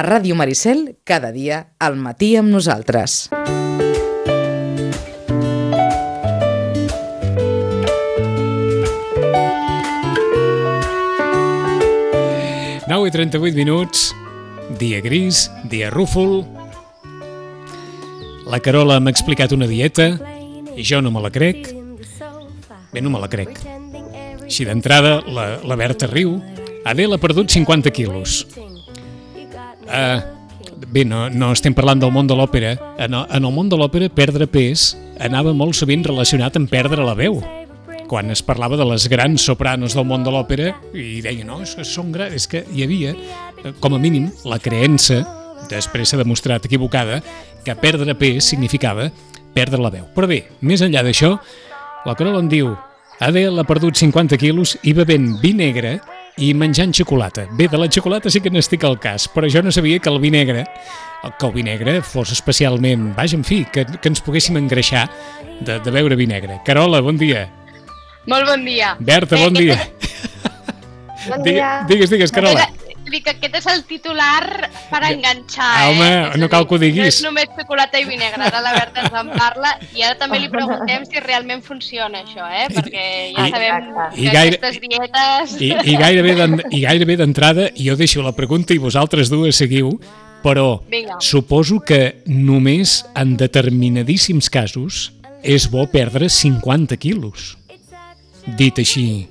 A Ràdio Maricel, cada dia, al matí amb nosaltres. Nou i 38 minuts, dia gris, dia rúfol. La Carola m'ha explicat una dieta i jo no me la crec. Bé, no me la crec. Així d'entrada, la, la Berta riu. Adele ha perdut 50 quilos. Uh, bé, no, no estem parlant del món de l'òpera. En, en el món de l'òpera, perdre pes anava molt sovint relacionat amb perdre la veu. Quan es parlava de les grans sopranos del món de l'òpera i deien, no, és que són grans, és que hi havia, eh, com a mínim, la creença, després s'ha demostrat equivocada, que perdre pes significava perdre la veu. Però bé, més enllà d'això, la Carola em diu Adele ha perdut 50 quilos i bevent vi negre i menjant xocolata. Bé, de la xocolata sí que n'estic al cas, però jo no sabia que el vi negre que el vi negre fos especialment... Vaja, en fi, que, que ens poguéssim engreixar de, de beure vi negre. Carola, bon dia. Molt bon dia. Berta, bon Bé, dia. Bon dia. Digues, digues, Carola. Dic que aquest és el titular per enganxar, Ah, home, eh? No a cal que ho diguis. No és només xocolata i vi negre, ara la Berta ens en parla i ara també li preguntem si realment funciona això, eh? Perquè ja I- sabem. I que gaire- aquestes dietes... I, i gairebé d'en- i gairebé d'entrada, jo deixo la pregunta i vosaltres dues seguiu, però Vinga. suposo que només en determinadíssims casos és bo perdre 50 quilos. Dit així,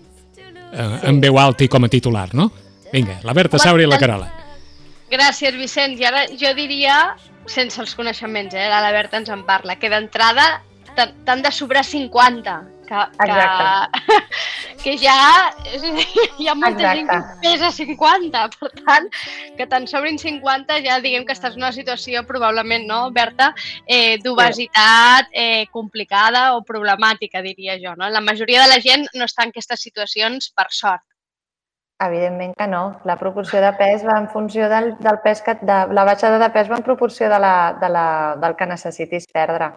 eh, en veu alta i com a titular, no? Vinga, la Berta Saura i la Carola. Gràcies, Vicenç. I ara jo diria, sense els coneixements, eh? ara la Berta ens en parla, que d'entrada t'han de sobrar 50. Que, que, que ja hi ha molta gent que Exacte. pesa 50, per tant, que te'n sobrin 50 ja diguem que estàs en una situació probablement, no, Berta, eh, d'obesitat eh, complicada o problemàtica, diria jo. No? La majoria de la gent no està en aquestes situacions per sort. Evidentment que no. La proporció de pes va en funció del, del pes que... De, la baixada de pes va en proporció de la, de la, del que necessitis perdre.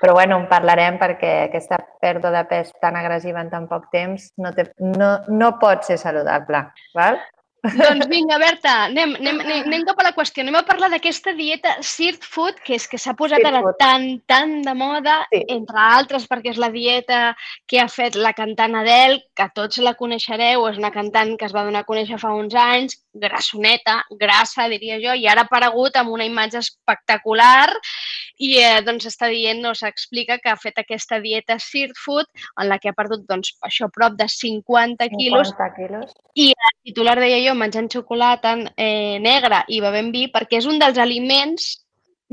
Però bueno, en parlarem perquè aquesta pèrdua de pes tan agressiva en tan poc temps no, té, no, no pot ser saludable. Val? Doncs vinga, Berta, anem, anem, anem, anem cap a la qüestió. Anem a parlar d'aquesta dieta Sirt Food, que és que s'ha posat ara food. tan, tan de moda, Sí. entre altres perquè és la dieta que ha fet la cantant Adele, que tots la coneixereu, és una cantant que es va donar a conèixer fa uns anys, grassoneta, grassa, diria jo, i ara ha aparegut amb una imatge espectacular i eh, doncs està dient, no, s'explica que ha fet aquesta dieta Sirt Food en la que ha perdut doncs, això prop de 50 quilos 50 quilos. titular deia jo, menjant xocolata eh, negra i bevent vi, perquè és un dels aliments,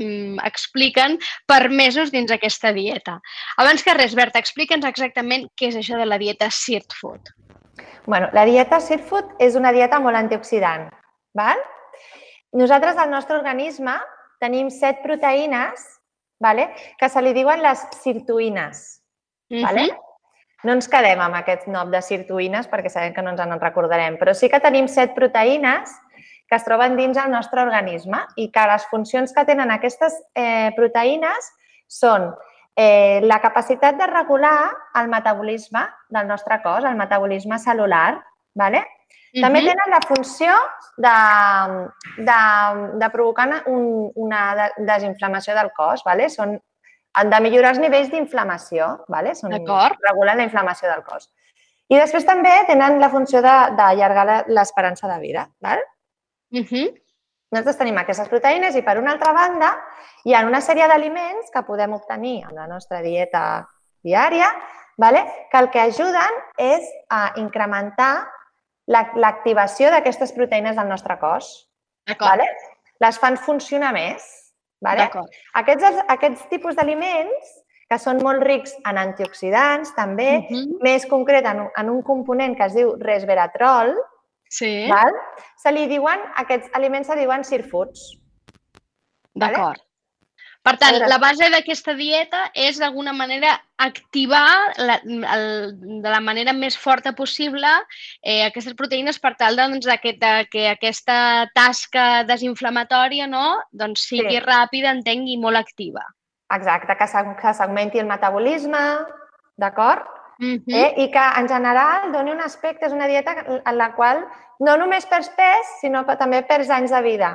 mm, expliquen, permesos dins aquesta dieta. Abans que res, Berta, explica'ns exactament què és això de la dieta Sirt Food. Bueno, la dieta Sirt Food és una dieta molt antioxidant. Val? Nosaltres, al nostre organisme, tenim set proteïnes vale? que se li diuen les sirtuïnes. Vale? No ens quedem amb aquest nom de sirtuïnes perquè sabem que no ens en recordarem, però sí que tenim set proteïnes que es troben dins el nostre organisme i que les funcions que tenen aquestes eh, proteïnes són eh, la capacitat de regular el metabolisme del nostre cos, el metabolisme celular, ¿vale? També Mhm. tenen la funció de, de, de provocar una- un, una de- desinflamació del cos, ¿vale? Són han de millorar els nivells d'inflamació, ¿vale? Són, regulen la inflamació del cos. I després també tenen la funció de- d'allargar la- l'esperança de vida. ¿vale? Mhm. Nosaltres tenim aquestes proteïnes i, per una altra banda, hi ha una sèrie d'aliments que podem obtenir amb la nostra dieta diària vale? que el que ajuden és a incrementar la- l'activació d'aquestes proteïnes del nostre cos. D'acord, Vale? Les fan funcionar més. Vale? d'acord. Aquests, aquests tipus d'aliments, que són molt rics en antioxidants, també, Mhm. més concret en un, en un component que es diu resveratrol, Sí, val? se li diuen, aquests aliments se diuen sirfoods. vale? d'acord. Per tant, la base d'aquesta dieta és d'alguna manera activar la, el, de la manera més forta possible eh, aquestes proteïnes per tal doncs, de que, aquesta tasca desinflamatòria no, doncs, sigui Sí. ràpida, entenc, i molt activa. Exacte, que s'augmenti el metabolisme, d'acord? Mm Eh? I que, en general, doni un aspecte, és una dieta en la qual no només perds pes, sinó que també perds anys de vida.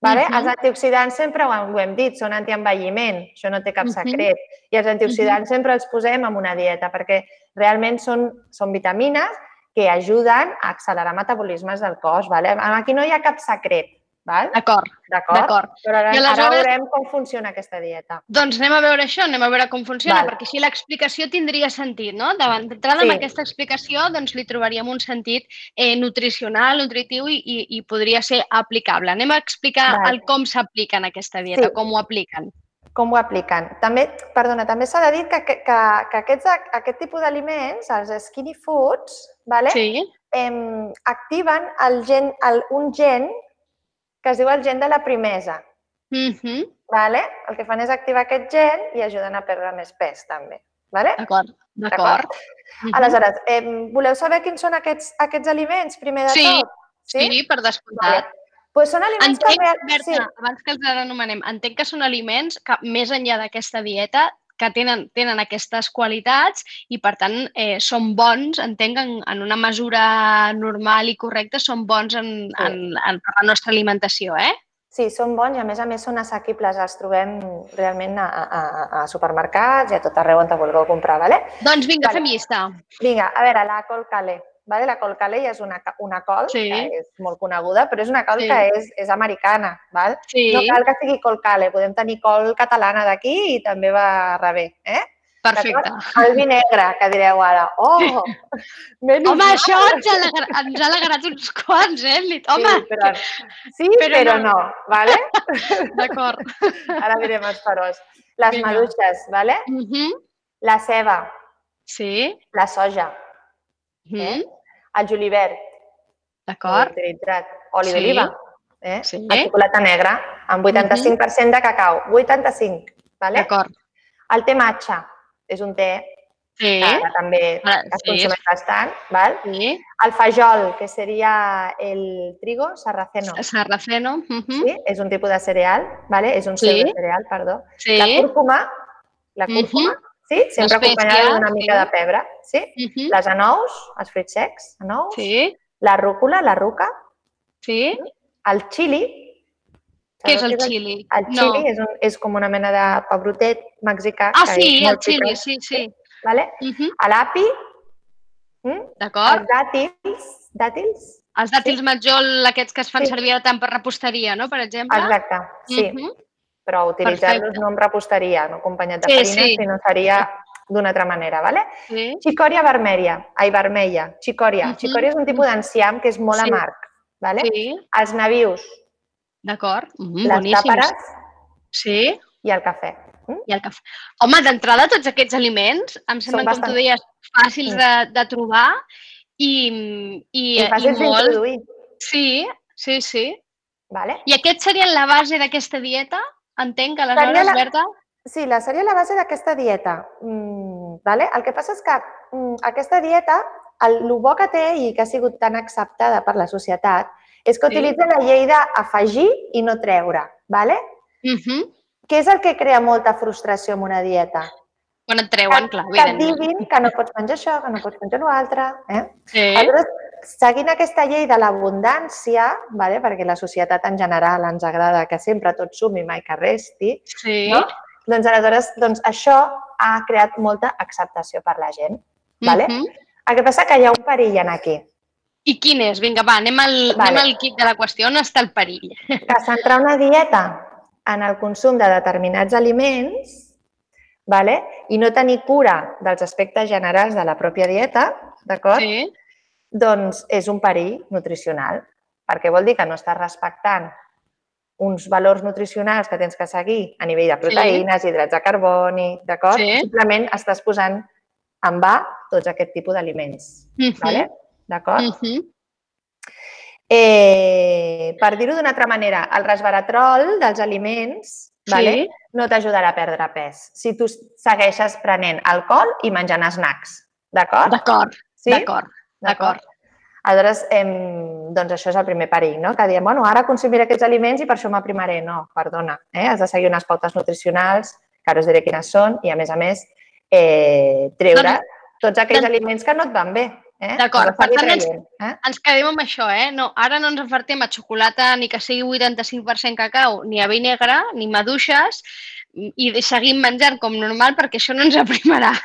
Vale? Mhm. Els antioxidants sempre ho ho hem dit, són antienvelliment, això no té cap secret. I els antioxidants sempre els posem en una dieta perquè realment són, són vitamines que ajuden a accelerar metabolismes del cos. Vale? Aquí no hi ha cap secret. D'acord, D'acord? Però ara, I ara aleshores- veurem com funciona aquesta dieta. Doncs anem a veure això, anem a veure com funciona, Val. perquè així l'explicació tindria sentit, no? Davant d'entrada, Sí. amb aquesta explicació, doncs li trobaríem un sentit eh, nutricional, nutritiu i, i, i podria ser aplicable. Anem a explicar Val. el com s'aplica en aquesta dieta, Sí. com ho apliquen. Com ho apliquen? També, perdona, també s'ha de dir que, que, que, que aquests, aquest tipus d'aliments, els skinny foods, vale? Sí, em, activen el gen, el, un gen que es diu el gen de la primesa. Mhm, Vale? El que fan és activar aquest gen i ajuden a perdre més pes, també. Vale? d'acord, d'acord. Mhm. Aleshores, em, voleu saber quins són aquests, aquests aliments, primer de Sí, tot? Sí, per descomptat. Pues són aliments Entenc, que... real- Berta, abans que els anomenem, entenc que són aliments que, més enllà d'aquesta dieta, que tenen, tenen aquestes qualitats i, per tant, eh, són bons, entenc, en, en una mesura normal i correcta, són bons en, Sí. en, en, per la nostra alimentació, eh? Sí, són bons i a més a més són assequibles, els trobem realment a, a, a supermercats i a tot arreu on te vulgueu comprar, vale? Doncs vinga, Vale. fem llista. Vinga, a veure, la col calé. Vale? La col calé ja és una, una col Sí. que és molt coneguda, però és una col Sí. que és, és americana. Val? Sí, No cal que sigui col calé, podem tenir col catalana d'aquí i també va rebé. Eh? perfecte. El vi negre, que direu ara. Oh, menys Home, mal. això ens ha, alegra- ens ha alegrat uns quants, eh? Home, Sí, però, sí, però però, no. no. vale? d'acord. Ara direm els farols. Les Vinga. maduixes, vale? Mhm, la ceba, Sí, la soja, mhm, Eh? el julivert, d'acord. utilitzat, oli Sí. d'oliva, eh? Sí. xocolata negra, amb 85% de cacau, 85, vale? D'acord. El té matxa és un té Sí, que també Ah, es sí. consumeix bastant, val? sí. El fajol, que seria el trigo sarraceno, Sarraceno. mhm, sí? és un tipus de cereal, vale? és un Sí. cereal, perdó. Sí. La cúrcuma, la cúrcuma, sí? sempre acompanyada d'una mica sí. de pebre, sí? mhm, Les anous, els fruits secs, anous, Sí, la rúcula, la ruca, sí. el xili. Què és el xili? El xili és, un, és com una mena de pebrotet mexicà. Ah, sí, el xili, sí, sí. Vale? Mhm, L'api, mm? D'acord. els dàtils, dàtils, Els dàtils matjol, aquests que es fan Sí. servir tant per reposteria, no?, per exemple. exacte, sí. Mhm, Però utilitzar-los no amb reposteria, no acompanyat de Sí, farina, sí. sinó seria d'una altra manera, vale? Sí, Xicòria vermella, ai, vermella, xicòria. Mhm. Xicòria és un tipus d'enciam que és molt Sí. amarg, vale? sí, Els navius, d'acord. Mhm, les Boníssims. tàperes Sí, i el cafè. i el cafè. Home, d'entrada, tots aquests aliments em semblen, com tu bastant- deies, fàcils Sí. de, de trobar i, i, I fàcils molt... Sí, sí, sí. vale? I aquests serien la base d'aquesta dieta? Entenc que aleshores, Seria la- Berta? Sí, la seria la base d'aquesta dieta. Mm, vale? El que passa és que mm, aquesta dieta, el, el bo que té i que ha sigut tan acceptada per la societat, és que Sí. utilitza la llei d'afegir i no treure. Vale? Mhm. Què és el que crea molta frustració en una dieta? Quan et treuen, clar, que et diguin que no pots menjar això, que no pots menjar l'altre. Eh? Sí, Aleshores, seguint aquesta llei de l'abundància, vale? perquè la societat en general ens agrada que sempre tot sumi, mai que resti, sí. no? doncs aleshores doncs això ha creat molta acceptació per la gent. Vale? Mhm. El que passa que hi ha un perill en aquí, I quin és? Vinga, va, anem al, Vale. anem al kit de la qüestió. On està el perill? que centrar una dieta en el consum de determinats aliments vale? i no tenir cura dels aspectes generals de la pròpia dieta, d'acord? Sí, doncs és un perill nutricional, perquè vol dir que no estàs respectant uns valors nutricionals que tens que seguir a nivell de proteïnes, hidrats de carboni, d'acord? Sí. Simplement estàs posant en va tots aquest tipus d'aliments, Mhm. vale? d'acord? Mhm. Eh, per dir-ho d'una altra manera, el resveratrol dels aliments vale? Sí. no t'ajudarà a perdre pes si tu segueixes prenent alcohol i menjant snacks, d'acord? D'acord, Sí? d'acord, d'acord. Aleshores, em, doncs això és el primer perill, no? que diem, bueno, ara consumiré aquests aliments i per això m'aprimaré. No, perdona, eh? has de seguir unes pautes nutricionals, que ara us diré quines són, i a més a més, eh, treure Doncs- tots aquells doncs- aliments que no et van bé. Eh? D'acord, per tant, ens- eh? Ens quedem amb això, eh? No, ara no ens afartem a xocolata ni que sigui 85% cacau, ni a vi negre, ni maduixes, i seguim menjant com normal perquè això no ens aprimarà.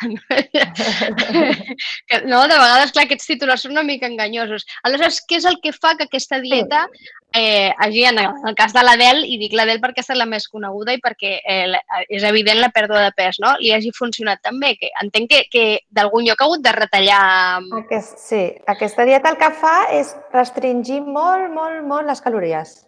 No, de vegades, clar, aquests titulars són una mica enganyosos. Aleshores, què és el que fa que aquesta dieta eh, hagi, en el cas de l'Adel, i dic l'Adel perquè estat la més coneguda i perquè eh, és evident la pèrdua de pes, no? Li hagi funcionat també, que entenc que, que d'algun lloc ha hagut de retallar... Aquest, sí, aquesta dieta el que fa és restringir molt, molt, molt les calories.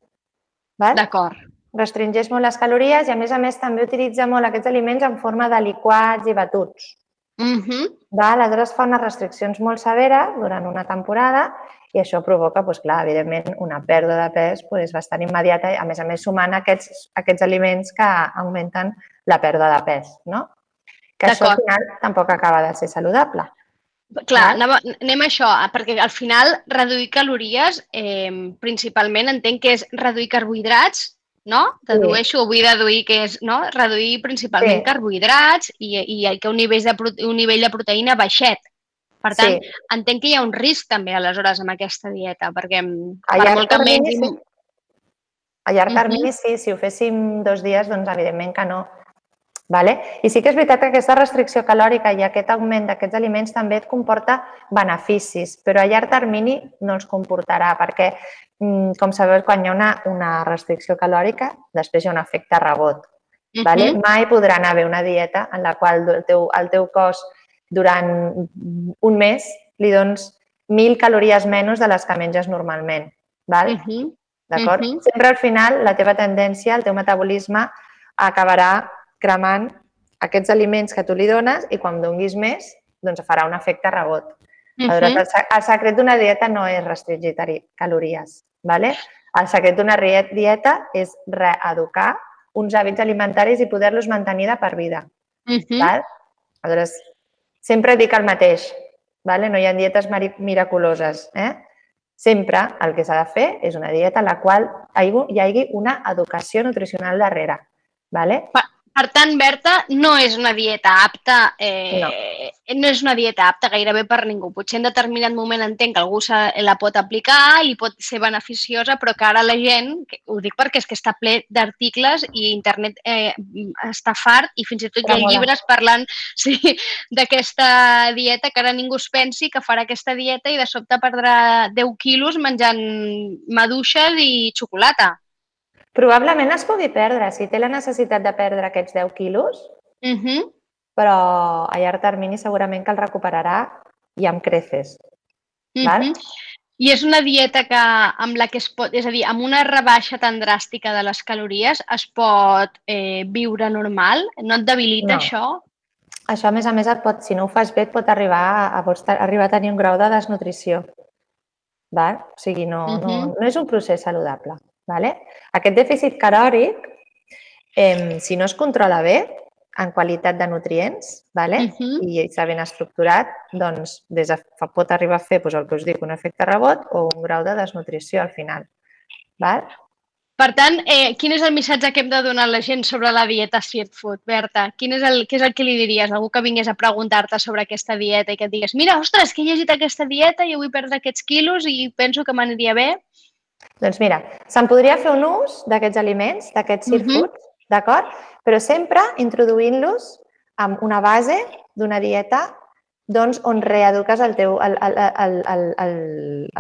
D'acord. Restringeix molt les calories i, a més a més, també utilitza molt aquests aliments en forma de liquats i batuts. Mhm. Val? Aleshores fa unes restriccions molt severes durant una temporada i això provoca, doncs, clar, evidentment, una pèrdua de pes doncs, bastant immediata, a més a més sumant aquests, aquests aliments que augmenten la pèrdua de pes, no? Que això al final tampoc acaba de ser saludable. Clar, anem, anem a això, perquè al final reduir calories, eh, principalment entenc que és reduir carbohidrats, no? Dedueixo, vull deduir que és no? reduir principalment Sí. carbohidrats i, i que un nivell, de, un nivell de proteïna baixet. Per tant, Sí. entenc que hi ha un risc també aleshores amb aquesta dieta, perquè mm, A per molt que termini, sí. A llarg termini, sí. Si ho féssim dos dies, doncs evidentment que no. Vale? I sí que és veritat que aquesta restricció calòrica i aquest augment d'aquests aliments també et comporta beneficis, però a llarg termini no els comportarà perquè, mm, com sabeu, quan hi ha una, una restricció calòrica, després hi ha un efecte rebot. Vale? Mhm. Mai podrà anar bé una dieta en la qual el teu, el teu cos durant un mes li dones 1.000 calories menys de les que menges normalment. Val? Mhm. D'acord? Mhm. Sempre al final la teva tendència, el teu metabolisme acabarà cremant aquests aliments que tu li dones i quan donguis més, doncs farà un efecte rebot. Aleshores, Mhm. el, se- el secret d'una dieta no és restringir calories. ¿vale? El secret d'una dieta és reeducar uns hàbits alimentaris i poder-los mantenir de per vida. Mhm. Val? Aleshores, sempre dic el mateix. Vale? No hi ha dietes miraculoses. Eh? Sempre el que s'ha de fer és una dieta en la qual hi hagi- hi hagi una educació nutricional darrere. Vale? Per tant, Berta, no és una dieta apta, eh, no. no és una dieta apta gairebé per ningú. Potser en determinat moment entenc que algú se la pot aplicar i pot ser beneficiosa, però que ara la gent, ho dic perquè és que està ple d'articles i internet eh, està fart i fins i tot hi ha llibres parlant sí, d'aquesta dieta que ara ningú es pensi que farà aquesta dieta i de sobte perdrà 10 quilos menjant maduixes i xocolata. Probablement es pugui perdre si té la necessitat de perdre aquests 10 quilos, Uh -huh. però a llarg termini segurament que el recuperarà i amb creces. Val? Mhm. I és una dieta que, amb la que es pot, és a dir, amb una rebaixa tan dràstica de les calories es pot eh, viure normal? No et debilita No. això? Això, a més a més, et pot, si no ho fas bé, et pot arribar a, pots ta- arribar a tenir un grau de desnutrició. Val? O sigui, no, uh -huh. no, no és un procés saludable. Vale? Aquest dèficit calòric, eh, si no es controla bé, en qualitat de nutrients, vale? Uh -huh. i està ben estructurat, doncs des de, fa- pot arribar a fer doncs, el que us dic, un efecte rebot o un grau de desnutrició al final. Val? Per tant, eh, quin és el missatge que hem de donar a la gent sobre la dieta Street Food, Berta? Quin és el, què és el que li diries a algú que vingués a preguntar-te sobre aquesta dieta i que et digués mira, ostres, que he llegit aquesta dieta i vull perdre aquests quilos i penso que m'aniria bé? Doncs mira, se'n podria fer un ús d'aquests aliments, d'aquests circuits, d'acord? Però sempre introduint-los amb una base d'una dieta doncs, on reeduques el teu, el, el, el, el, el,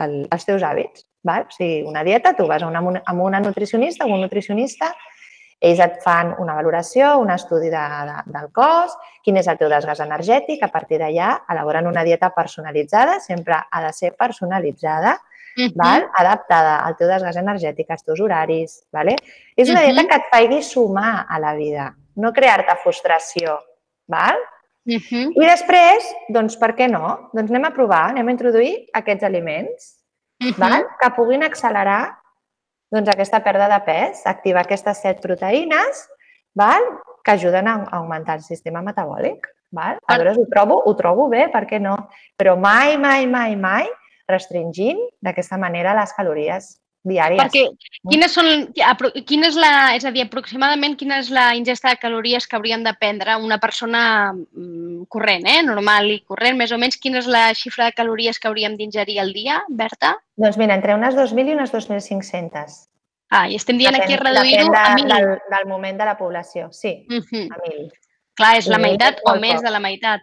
el, els teus hàbits. Val? O sigui, una dieta, tu vas a una, amb una nutricionista o un nutricionista, ells et fan una valoració, un estudi de, de, del cos, quin és el teu desgast energètic, a partir d'allà elaboren una dieta personalitzada, sempre ha de ser personalitzada, Uh -huh. val? adaptada al teu desgast energètic, als teus horaris. Vale? És una dieta que et faci sumar a la vida, no crear-te frustració. Val? Uh -huh. I després, doncs per què no? Doncs anem a provar, anem a introduir aquests aliments Uh -huh. val? que puguin accelerar doncs, aquesta pèrdua de pes, activar aquestes set proteïnes val? que ajuden a augmentar el sistema metabòlic. Val? Aleshores, ho trobo, ho trobo bé, per què no? Però mai, mai, mai, mai restringint d'aquesta manera les calories. diàries. Perquè quines són, quina és la, és a dir, aproximadament quina és la ingesta de calories que haurien de prendre una persona mm, corrent, eh? normal i corrent, més o menys, quina és la xifra de calories que hauríem d'ingerir al dia, Berta? Doncs mira, entre unes 2.000 i unes 2.500. Ah, i estem dient aquí Depèn- reduir-ho depèn a de, mil. del, del moment de la població, sí, Mhm. a 1.000. Clar, és la meitat o molt més poc. de la meitat.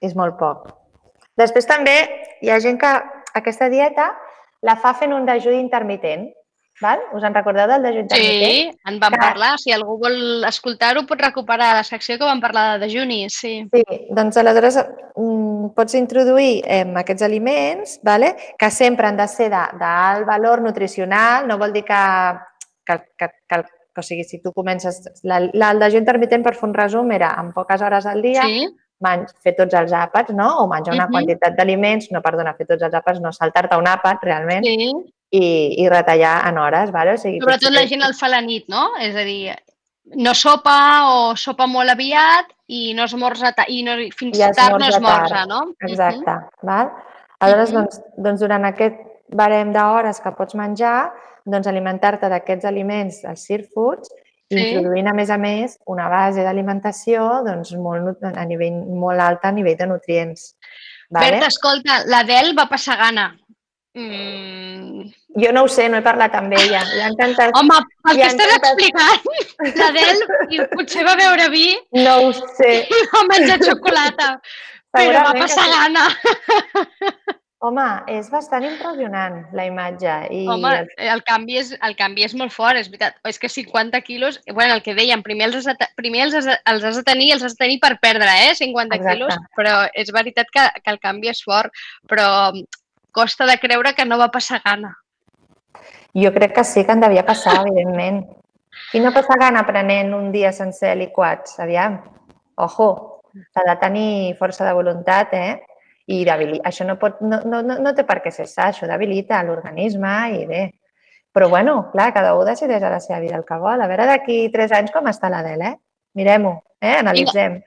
És molt poc. Després també hi ha gent que aquesta dieta la fa fent un dejú intermitent. Val? Us en recordeu del dejú intermitent? Sí, en vam Clar. parlar. Si algú vol escoltar-ho, pot recuperar la secció que vam parlar de dejunis, sí. Sí, doncs aleshores mm, pots introduir eh, aquests aliments vale? que sempre han de ser de- d'alt valor nutricional, no vol dir que, que, que, que, que o sigui, si tu comences... La, la, el dejú intermitent, per fer un resum, era en poques hores al dia Sí, man, fer tots els àpats, no? o menjar una Mhm. quantitat d'aliments, no, perdona, fer tots els àpats, no saltar-te un àpat realment, sí. i, i retallar en hores. Vale? O sigui, Sobretot potser- la gent el fa a la nit, no? És a dir, no sopa o sopa molt aviat i no esmorza i no, fins I tard no esmorza no? Exacte. Val? Aleshores, Mhm. doncs, doncs, durant aquest barem d'hores que pots menjar, doncs alimentar-te d'aquests aliments, els foods, Sí. introduint, a més a més, una base d'alimentació doncs, molt, a nivell, molt alta a nivell de nutrients. Vale? Berta, escolta, l'Adel va passar gana. Mm. Jo no ho sé, no he parlat amb ella. Ha encantat... Home, el Hi que estàs tantes- explicant, l'Adel potser va beure vi No ho sé. i va menjar xocolata, però va que passar gana. Home, és bastant impressionant la imatge. I Home, el- el canvi, és, el canvi és molt fort, és veritat. És que 50 quilos, bueno, el que dèiem, primer els has de, primer els has de, els has de tenir, els has de tenir per perdre, eh, 50 Exacte. quilos, però és veritat que, que el canvi és fort, però costa de creure que no va passar gana. Jo crec que sí que en devia passar, evidentment. Qui no passa gana prenent un dia sencer liquats? Aviam. Ojo, s'ha de tenir força de voluntat, eh? I això no, pot, no, no, no, no té per què ser sa, això debilita l'organisme i bé. Però bueno, clar, cada un decideix a la seva vida el que vol. A veure d'aquí tres anys com està l'Adel, eh? Mirem-ho, eh? Analitzem.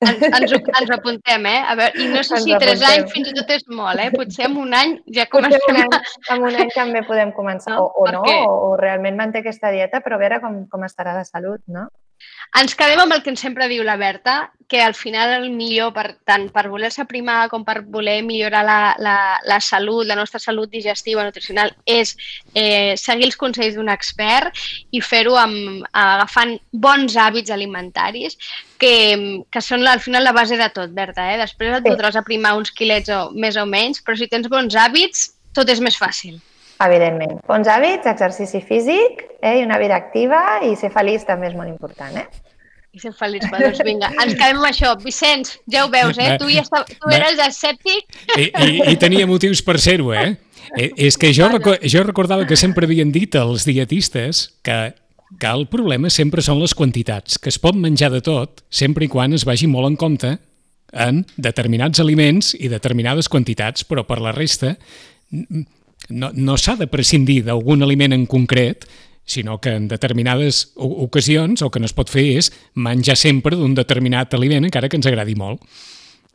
Ens, ens, ens apuntem, eh? A veure, I no sé Ens si tres apuntem. anys fins i tot és molt, eh? Potser en un any ja Potser un comencem any, en un any també podem començar, No? o, o no, o, o realment manté aquesta dieta, però a veure com, com estarà de salut, no? Ens quedem amb el que sempre diu la Berta, que al final el millor, per, tant per voler-se primar com per voler millorar la, la, la salut, la nostra salut digestiva, nutricional, és eh, seguir els consells d'un expert i fer-ho agafant bons hàbits alimentaris, que, que són al final la base de tot, Berta. Eh? Després et podràs aprimar uns quilets o, més o menys, però si tens bons hàbits, tot és més fàcil. Evidentment. Bons hàbits, exercici físic eh, i una vida activa i ser feliç també és molt important, eh? I ser feliç. Va, doncs vinga, ens quedem amb això. Vicenç, ja ho veus, eh? Va. Tu, ja està, tu Va. eres escèptic I, i, i tenia motius per ser-ho, eh? Eh, És que jo, reco jo recordava que sempre havien dit els dietistes que, que el problema sempre són les quantitats, que es pot menjar de tot sempre i quan es vagi molt en compte en determinats aliments i determinades quantitats, però per la resta no, no s'ha de prescindir d'algun aliment en concret, sinó que en determinades ocasions el que no es pot fer és menjar sempre d'un determinat aliment, encara que ens agradi molt.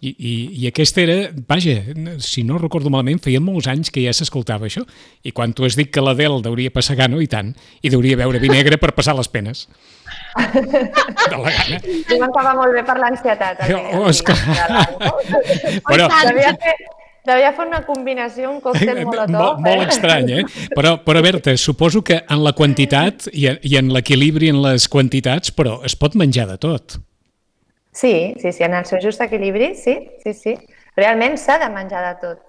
I, i, I aquest era, vaja, si no recordo malament, feia molts anys que ja s'escoltava això. I quan tu has dit que l'Adel deuria passar gana, i tant, i deuria beure vi negre per passar les penes. De la gana. Diuen que va molt bé per l'ansietat. Oh, el esclar. Però. Devia fer, devia fer una combinació, un còctel molotov. molt, molt estrany, eh? Però, però Berta, suposo que en la quantitat i, en- i en l'equilibri en les quantitats, però es pot menjar de tot. Sí, sí, sí, en el seu just equilibri, sí, sí, sí. Realment s'ha de menjar de tot.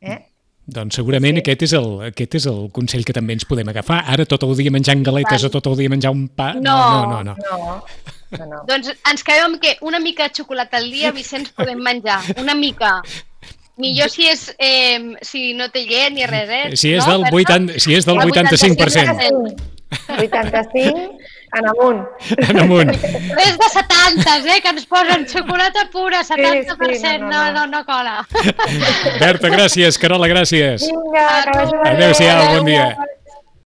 Eh? Doncs segurament Sí. aquest, és el, aquest és el consell que també ens podem agafar. Ara tot el dia menjant galetes Val. o tot el dia menjar un pa... No. no, no. no. No, no, no. Doncs ens quedem que una mica de xocolata al dia, Vicenç, podem menjar. Una mica. Millor si és eh, si no té llet ni res, eh? Si és no, del, Berta? 80, si és del El 85%. 85 en amunt. En amunt. Res de 70, eh? Que ens posen xocolata pura, 70%. sí, no, no, no, no. no, cola. Berta, gràcies. Carola, gràcies. Vinga, que vagi bé. Adéu-siau, bon dia. Adéu.